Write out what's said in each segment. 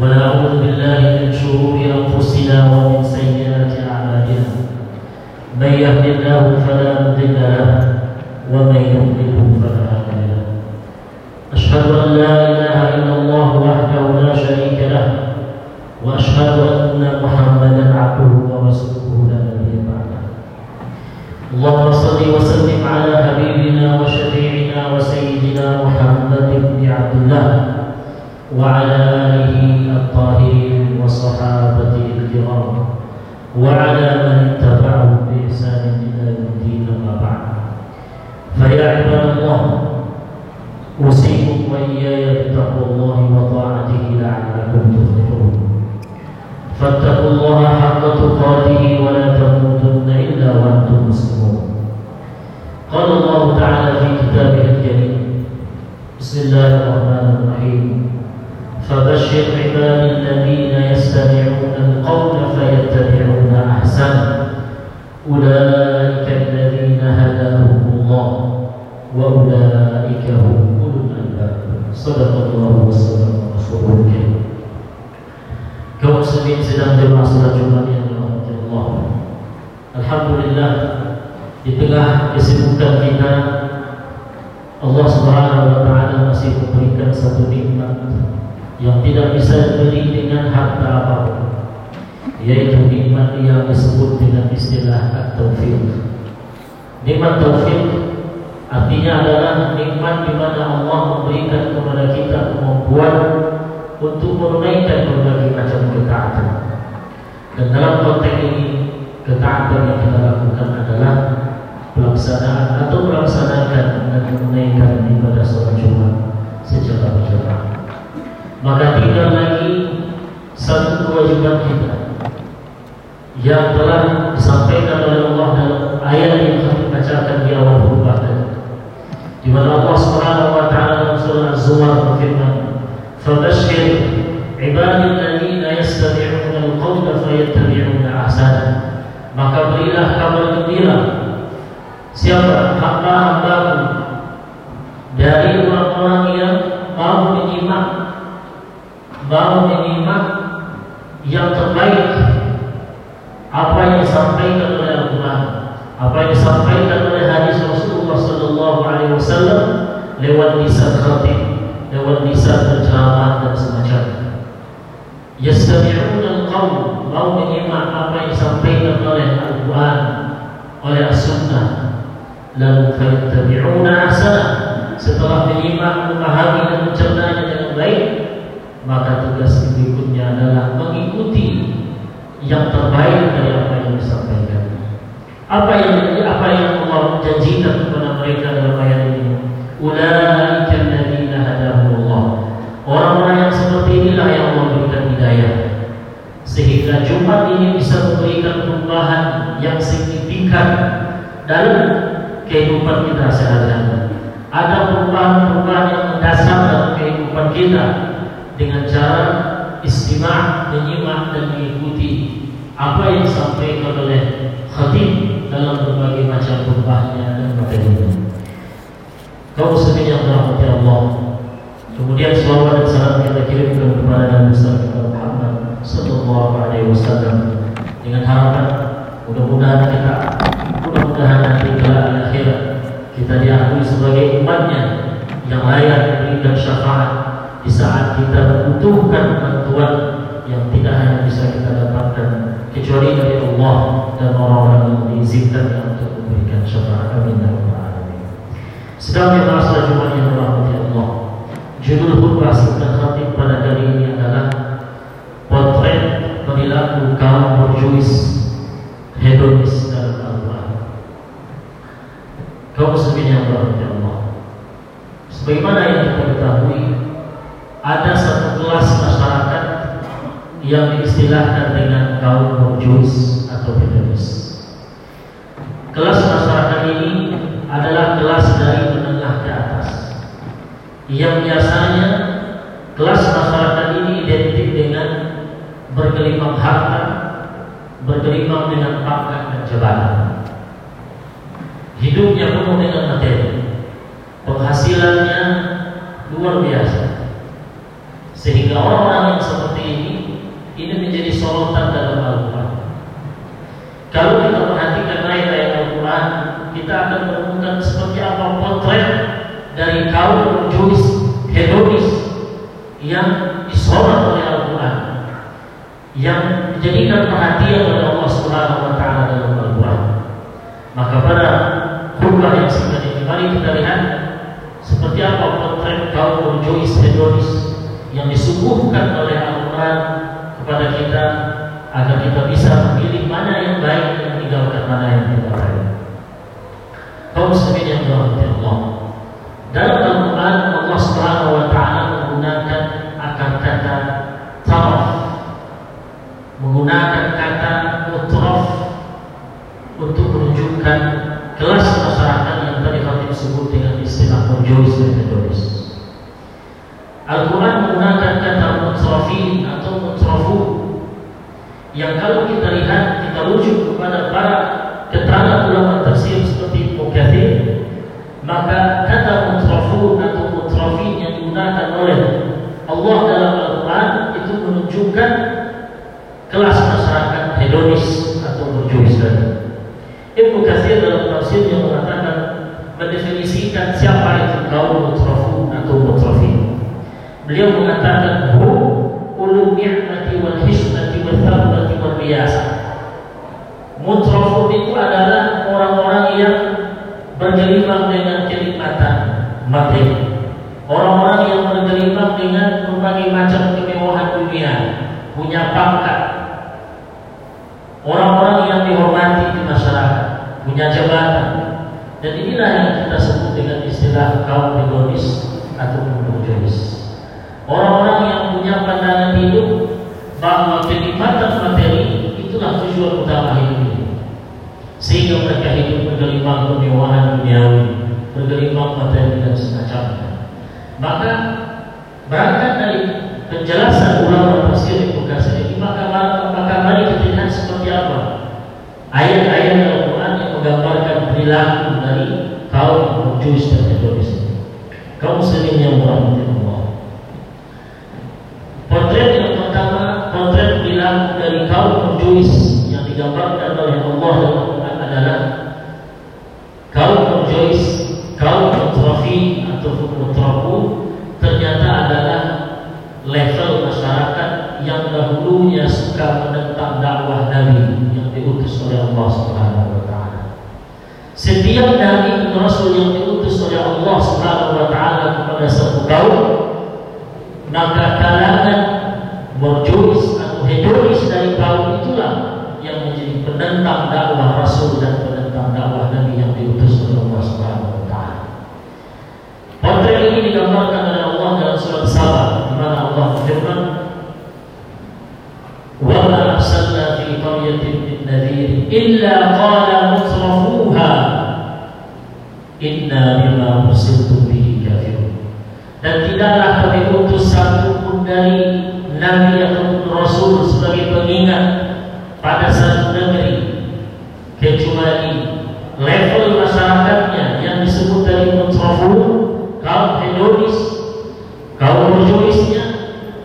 ونعوذ بالله من شرور أنفسنا ومن سيئات أعمالنا. من يهد الله فلا مضل له ومن يضلله فلا هادي له. أشهد أن لا إله إلا الله وحده لا شريك له وأشهد أن محمدا عبده ورسوله لا نبي بعده. اللهم صل وسلم على حبيبنا وشفيعنا وسيدنا محمد بن عبد الله وعلى الطاهرين وصحابته الكرام وعلى من اتبعهم بإحسان إلى يوم الدين أما بعد. فيا عباد الله أوصيكم وإياي بتقوى الله وطاعته لعلكم تفلحون. فاتقوا الله حق تقاته ولا تموتن إلا وأنتم مسلمون. قال الله تعالى في كتابه الكريم بسم الله الرحمن الرحيم. فبشر عباد الذين يستمعون القول فيتبعون أحسن. أولئك الذين هداهم الله وأولئك هم أولو الألباب. صدق الله وصدق رسوله الكريم. كما سمعت سيدنا جماعة صلاة جمعة الله الحمد لله di tengah kesibukan kita Allah Subhanahu wa taala masih memberikan satu nikmat. Yang tidak bisa dibeli dengan harta apa pun yaitu nikmat yang disebut dengan istilah at-taufik. Nikmat taufik artinya adalah nikmat di mana Allah memberikan kepada kita kemampuan untuk menunaikan berbagai macam ketaatan. Dan dalam konteks ini ketaatan yang kita lakukan adalah pelaksanaan atau melaksanakan dan menunaikan ibadah sholat Jumat secara berjamaah maka tinggal lagi satu kewajiban kita yang telah disampaikan oleh Allah dalam ayat yang kami bacakan di awal khutbah tadi. Di mana Allah Subhanahu wa taala dalam surah Az-Zumar berfirman, "Fabashshir ibadallazina yastami'una al-qawla fayattabi'una ahsana." Maka berilah kabar gembira siapa hamba-hambamu dari orang-orang yang mau menyimak yang terbaik apa yang disampaikan oleh Al-Quran apa yang disampaikan oleh hadis Rasulullah Sallallahu Alaihi Wasallam lewat lisan khatib lewat lisan berceramah dan semacamnya. Yastami'una al-qawl mau menyimak apa yang disampaikan oleh Al-Quran, oleh As-Sunnah. Lalu fayattabi'una ahsana. Setelah menyimak, memahami dan mencernanya dengan baik, maka tugas berikutnya adalah mengikuti yang terbaik dari apa yang disampaikan. Apa yang apa yang Allah janjikan kepada mereka dalam ayat ini? Ulaika alladziina hadahumullah. Orang-orang yang seperti inilah yang Allah berikan hidayah. Sehingga Jumat ini bisa memberikan perubahan yang signifikan dalam kehidupan kita sehari-hari. Ada perubahan-perubahan yang mendasar dalam kehidupan kita dengan cara istimewa, menyimak dan mengikuti apa yang disampaikan oleh khatib dalam berbagai macam perubahannya dan materinya kaum muslimin yang dirahmati Allah. Kemudian selawat dan salam kita kirimkan kepada Nabi Muhammad Sallallahu Alaihi Wasallam dengan harapan mudah-mudahan kita mudah-mudahan nanti kelak akhirat kita diakui sebagai umatnya yang layak memberikan syafaat di saat kita membutuhkan bantuan yang tidak hanya bisa kita dapatkan kecuali dari Allah dan orang-orang yang diizinkan untuk memberikan syafaat. Amin ya. Sedang jemaah salat Jumat yang dirahmati Allah. Judul khutbah dan khatib pada kali ini adalah potret perilaku kaum borjuis hedonis dalam Al-Quran. Kaum muslimin yang dirahmati Allah. Sebagaimana yang kita ketahui, ada satu kelas masyarakat yang diistilahkan dengan kaum borjuis atau hedonis. Kelas masyarakat ini adalah kelas dari menengah ke atas yang biasanya kelas masyarakat ini identik dengan bergelimang harta, bergelimang dengan pangkat dan jabatan. Hidupnya penuh dengan materi, penghasilannya luar biasa. Sehingga orang-orang yang seperti ini ini menjadi sorotan dalam Al-Quran. Kalau kita perhatikan ayat-ayat Al-Quran, kita akan menemukan seperti apa potret dari kaum Jewish hedonis yang disorot oleh Al-Quran, yang dijadikan perhatian oleh Allah Subhanahu Wa Taala dalam Al-Quran. Maka pada khutbah yang singkat ini, mari kita lihat seperti apa potret kaum Jewish hedonis yang disuguhkan oleh Al-Quran kepada kita agar kita bisa memilih mana yang baik dan meninggalkan mana yang tidak baik. Kaum muslimin yang Allah. Dalam Al-Quran yang kalau kita lihat kita rujuk kepada para macam kemewahan dunia, punya pangkat. Orang-orang yang dihormati di masyarakat, punya jabatan. Dan inilah yang kita sebut dengan istilah kaum hedonis atau berjuis. Orang-orang yang punya pandangan hidup bahwa kenikmatan materi itulah tujuan utama hidup. Sehingga mereka hidup bergelimang kemewahan duniawi, bergelimang materi dan semacamnya. Maka berangkat dari penjelasan ulama tafsir Ibnu Katsir ini maka maka mari kita lihat seperti apa ayat-ayat Al-Quran yang menggambarkan perilaku dari kaum Jus dan ini. Kaum muslimin yang berahmati Allah. Potret yang pertama, potret perilaku dari kaum Jus yang digambarkan oleh Allah dalam Al-Quran adalah kaum Jus, kaum mutrafi atau mutrafu rasul yang diutus oleh Allah Subhanahu wa taala kepada satu kaum maka kalangan berjuis atau hedonis dari kaum itulah yang menjadi penentang dakwah Rasul dan penentang dakwah Nabi yang diutus oleh Allah Subhanahu wa taala. Potret ini digambarkan oleh Allah dalam surat Sabah di mana Allah berfirman "Wa ma arsalna fi qaryatin min nadhir illa qala Dan tidaklah kami utus satu pun dari nabi atau rasul sebagai pengingat pada satu negeri kecuali level masyarakatnya yang disebut dari mutrafun kaum hedonis kaum berjuisnya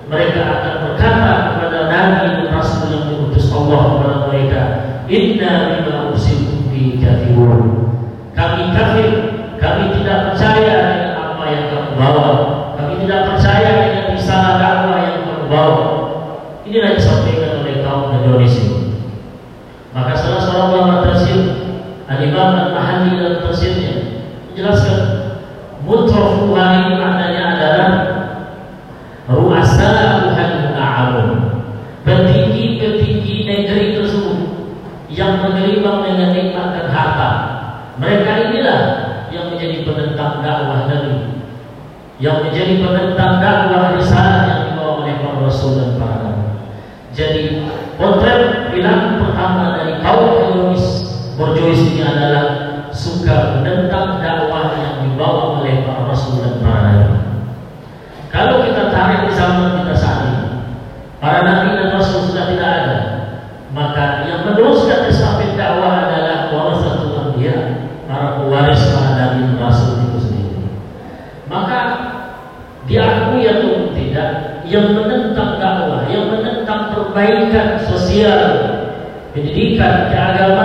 mereka akan berkata kepada nabi dan rasul yang diutus Allah kepada mereka inna bima ursiltum bi kafirun kami kafir kami tidak percaya dengan apa yang kamu bawa kami tidak percaya dengan risalah bawa inilah disampaikan oleh kaum hedonis ini maka salah seorang ulama tafsir Al-Imam Al-Mahalli kita ke agama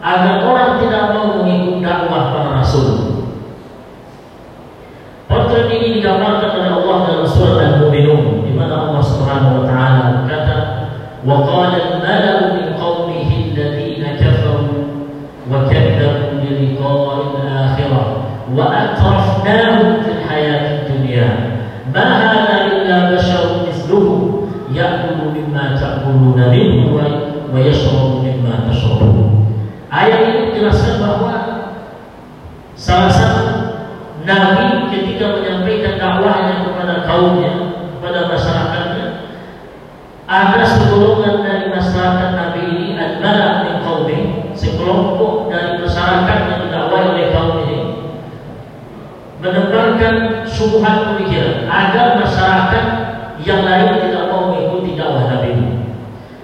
agar orang tidak mau mengikuti dakwah para rasul. kelompok dari masyarakat yang didakwai oleh kaum ini. Menebarkan subuhan pemikiran agar masyarakat yang lain tidak mau mengikuti dakwah Nabi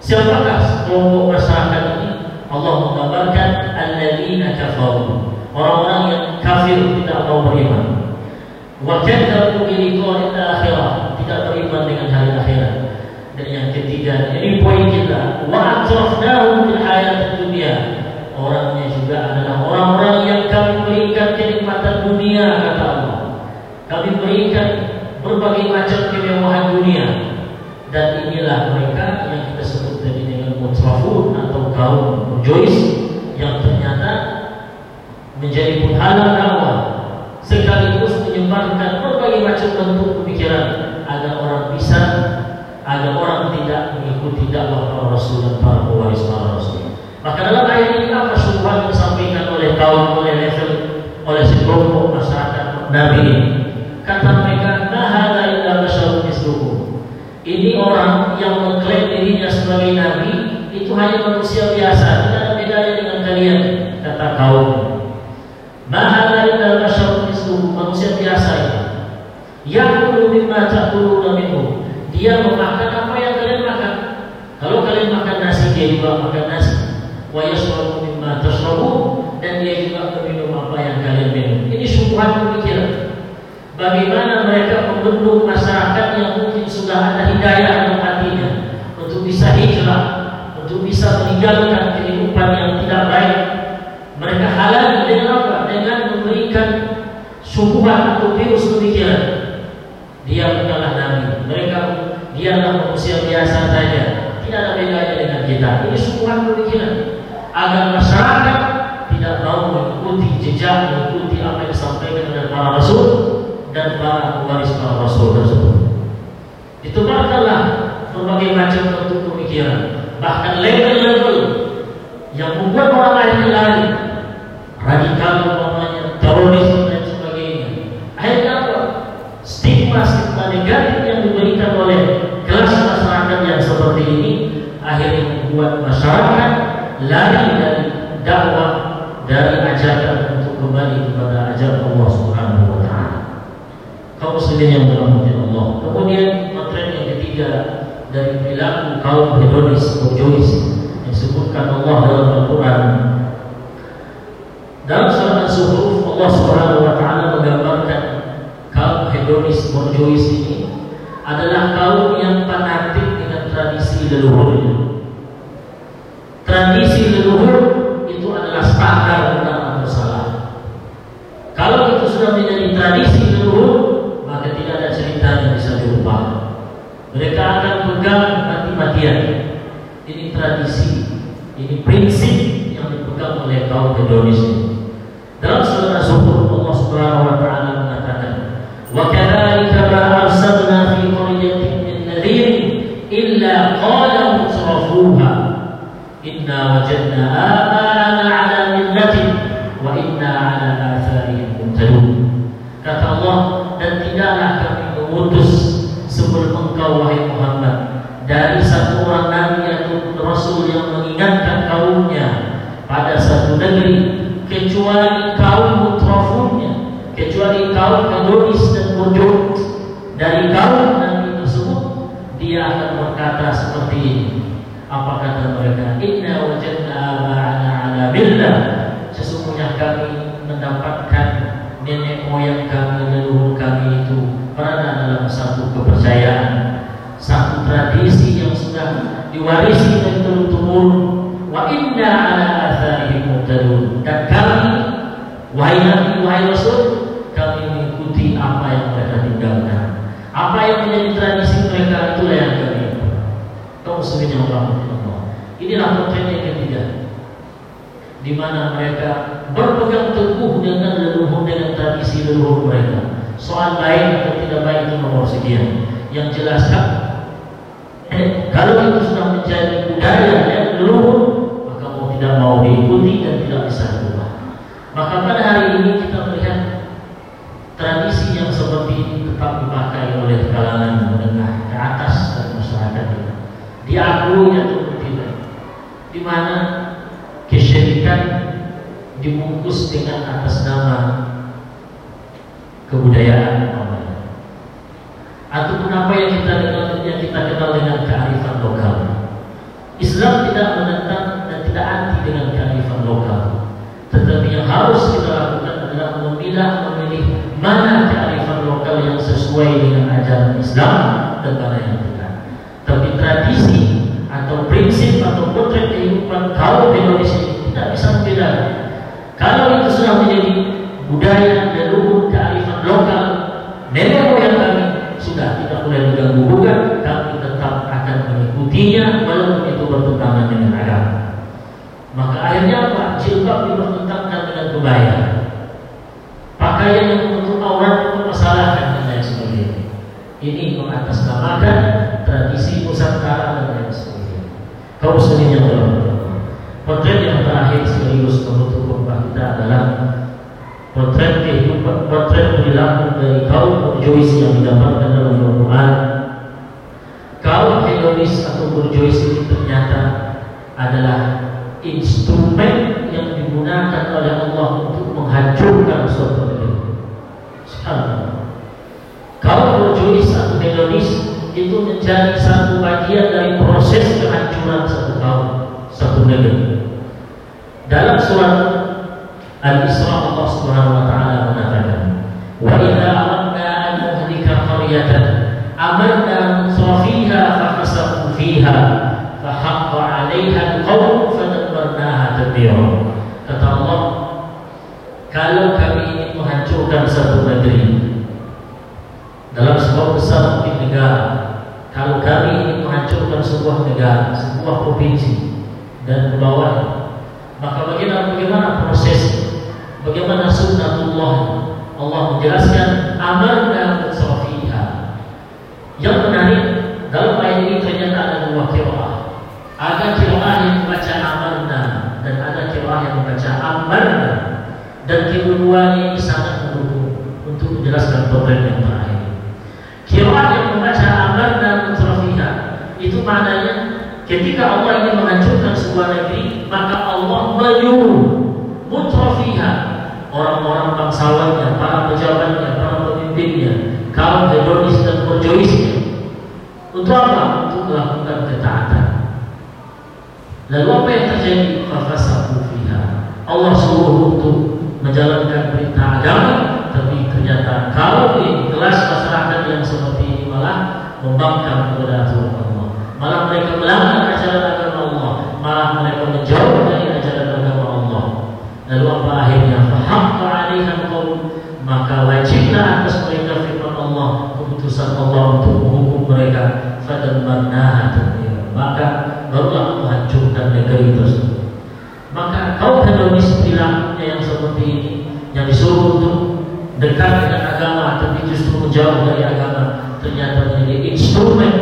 siapakah kelompok masyarakat ini? Allah menggambarkan alladzina kafaru. Orang-orang yang kafir tidak mau beriman. Wa kadzabu bi adalah akhirah. Tidak beriman dengan hari akhirat. Dan yang ketiga ini poin kita. Wa atrafnahu fil hayatid dunia orang-orang yang kami berikan kenikmatan dunia kata Allah. Kami berikan berbagai macam kemewahan dunia. Dan inilah mereka yang kita sebut tadi dengan mutrafun atau kaum jois yang ternyata menjadi penghalang dakwah sekaligus menyebarkan berbagai macam bentuk pemikiran agar orang bisa agar orang tidak mengikuti dakwah para rasul dan para pewaris para rasul. Maka dalam ayat ini apa sebuah oleh kaum oleh level oleh sekelompok masyarakat Nabi ini. Kata mereka, "Nah, illa basyarun mislukum." Ini orang yang mengklaim dirinya sebagai nabi itu hanya manusia biasa, tidak ada bedanya dengan kalian, kata kaum. Nah, illa basyarun mislukum, manusia biasa itu. Ya'kulu mimma ta'kuluna minhu. Dia memakan apa yang kalian makan. Kalau kalian makan nasi, dia juga makan nasi. Wajah sadar tentang kesalahan. Kalau itu sudah menjadi tradisi leluhur, maka tidak ada cerita yang bisa diubah. Mereka akan pegang mati-matian. Ini tradisi, ini prinsip yang dipegang oleh kaum hedonis negeri kecuali kaum mutrafunnya kecuali kaum kadonis dan mujud dari kaum Nabi tersebut dia akan berkata seperti ini. Apa kata mereka? Inna wajadna ba'ana ala billah. Sesungguhnya kami mendapatkan nenek moyang kami leluhur kami itu berada dalam satu kepercayaan satu tradisi yang sudah diwarisi dari turun temurun wa inna ala atharihim muhtadun dan kami wahai nabi wahai rasul kami mengikuti apa yang mereka tinggalkan. Apa yang menjadi tradisi mereka itulah yang kami kaum muslimin yang Allah inilah potret yang ketiga. Di mana mereka berpegang teguh dengan leluhur dengan tradisi leluhur mereka. Soal baik atau tidak baik itu nomor sekian. Yang jelas kan eh, kalau itu sudah menjadi budaya yang leluhur tidak mau diikuti dan tidak bisa diubah. Maka pada hari ini kita melihat tradisi yang seperti ini tetap dipakai oleh kalangan menengah ke atas dan masyarakat kita. Diakui atau tidak. Di mana kesyirikan dibungkus dengan atas nama kebudayaan ataupun apa yang kita kenal yang kita kenal dengan kearifan lokal. Islam tidak menentang anti dengan kearifan lokal. Tetapi yang harus kita lakukan adalah memilah memilih mana kearifan lokal yang sesuai dengan ajaran Islam dan mana yang tidak. Tapi tradisi atau prinsip atau potret kehidupan kaum Indonesia tidak bisa membedakan. Kalau itu sudah menjadi budaya dan leluhur kearifan lokal, nenek moyang kami sudah tidak boleh diganggu gugat, kami tetap akan mengikutinya walaupun itu bertentangan dengan. Maka akhirnya apa? Jilbab dipertentangkan dengan kebaya. Pakaian yang menutup aurat dipermasalahkan dan lain sebagainya. Ini mengatasnamakan tradisi Nusantara dan lain sebagainya. Kau sendiri yang Potret yang terakhir sekaligus menutup khutbah kita adalah potret kehidupan, potret perilaku dari kaum Burjois yang didapatkan dalam Al-Quran. Kaum hedonis atau Burjois ini ternyata adalah instrumen yang digunakan oleh Allah untuk menghancurkan suatu negeri. Sekarang, kalau atau hedonis itu menjadi satu bagian dari proses kehancuran satu kaum, satu negeri. Dalam surat Al-Isra Allah Subhanahu wa taala mengatakan, "Wa idza aradna Kata Allah, kalau kami ingin menghancurkan satu negeri dalam sebuah besar mungkin negara, kalau kami ingin menghancurkan sebuah negara, sebuah provinsi dan pulau maka bagaimana bagaimana proses, bagaimana sunnatullah Allah menjelaskan amarna mutrafiha. Yang menarik dalam ayat ini ternyata ada dua kiraah. Ada kiraah yang membaca amarna dan membaca amarna dan kedua ini sangat mendukung untuk menjelaskan problem yang terakhir. Kiraah yang membaca amarna mutrafiha itu maknanya ketika Allah ingin menghancurkan sebuah negeri maka Allah menyuruh mutrafiha orang-orang bangsawannya, para pejabatnya, para pemimpinnya, kaum hedonis dan berjoisnya untuk apa? Untuk melakukan ketaatan. Lalu apa yang terjadi? Fafasahu fiha. Allah suruh untuk menjalankan perintah agama, tapi ternyata kalau kelas masyarakat yang seperti ini malah membangkang kepada aturan Allah. Malah mereka melanggar ajaran agama Allah, malah mereka menjauh dari ajaran agama Allah. Lalu apa akhirnya? Fahamka maka wajiblah atas mereka firman Allah keputusan Allah untuk menghukum mereka fadan marnaha maka barulah Tuhan negeri tersebut. Maka kau hedonis perilakunya yang seperti ini, yang disuruh untuk dekat dengan agama, tapi justru menjauh dari agama, ternyata menjadi instrumen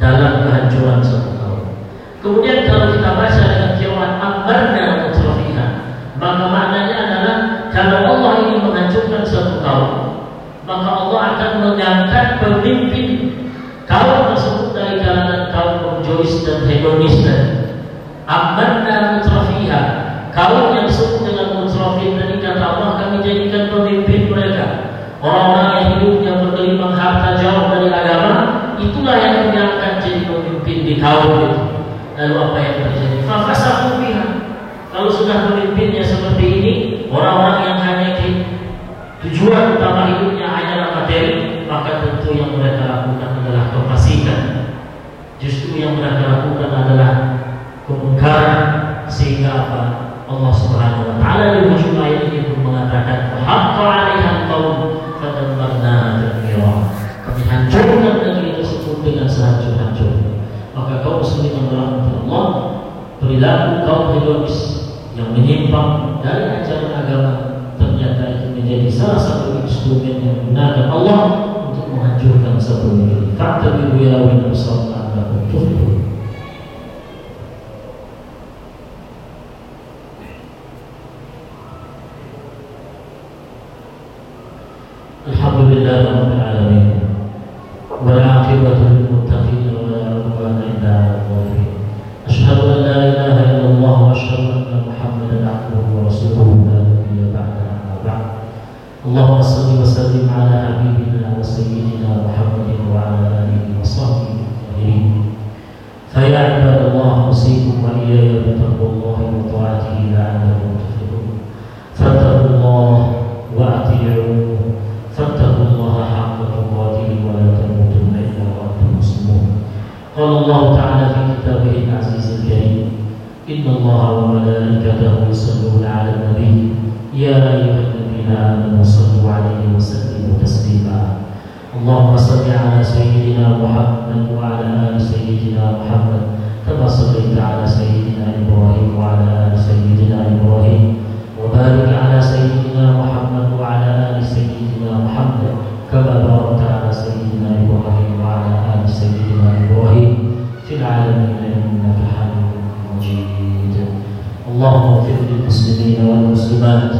dalam kehancuran satu kaum. Kemudian kalau kita baca dengan kiraat ambarna mutrafiha, maka maknanya adalah kalau Allah ingin menghancurkan satu kaum, maka Allah akan mengangkat pemimpin kaum tersebut dari kalangan kaum berjois dan hedonis dan ambarna sudah pemimpinnya seperti ini orang-orang yang hanya tujuan utama hidupnya hanyalah materi maka tentu yang mereka lakukan adalah kefasikan justru yang mereka lakukan adalah kemungkaran sehingga apa Allah Subhanahu wa taala di ujung ayat ini pun mengatakan haqqa 'alaiha qaum fadammarna. Kami hancurkan negeri tersebut dengan sehancur-hancurnya. Maka kaum muslimin yang dirahmati Allah, perilaku kaum hedonis yang menyimpang dari ajaran agama ternyata itu menjadi salah satu instrumen yang digunakan Allah untuk menghancurkan satu negeri. Fakta bi ya wa nafsa anda يصلون على النبي. يا أيها الذين آمنوا صلوا عليه وسلموا تسليما. اللهم صل على سيدنا محمد وعلى آل سيدنا محمد كما صليت على سيدنا إبراهيم وعلى آل سيدنا إبراهيم وبارك على سيدنا محمد وعلى آل سيدنا محمد كما باركت اغفر للمسلمين والمسلمات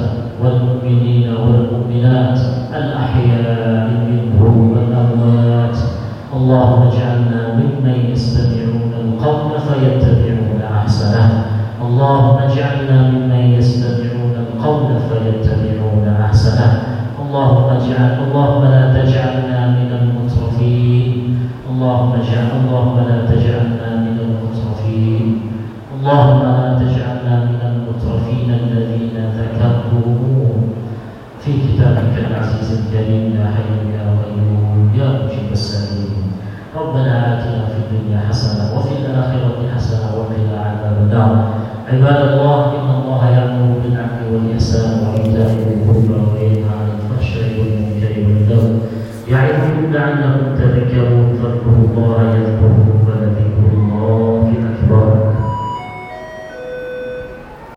والمؤمنين والمؤمنات الأحياء منهم والأموات. اللهم اجعلنا ممن يستمعون القول فيتبعون أحسنه. اللهم اجعلنا ممن يستمعون القول فيتبعون أحسنه. اللهم اجعل اللهم لا تجعلنا من المترفين. اللهم اجعل اللهم لا تجعلنا عباد الله إن الله يأمر بالعدل والإحسان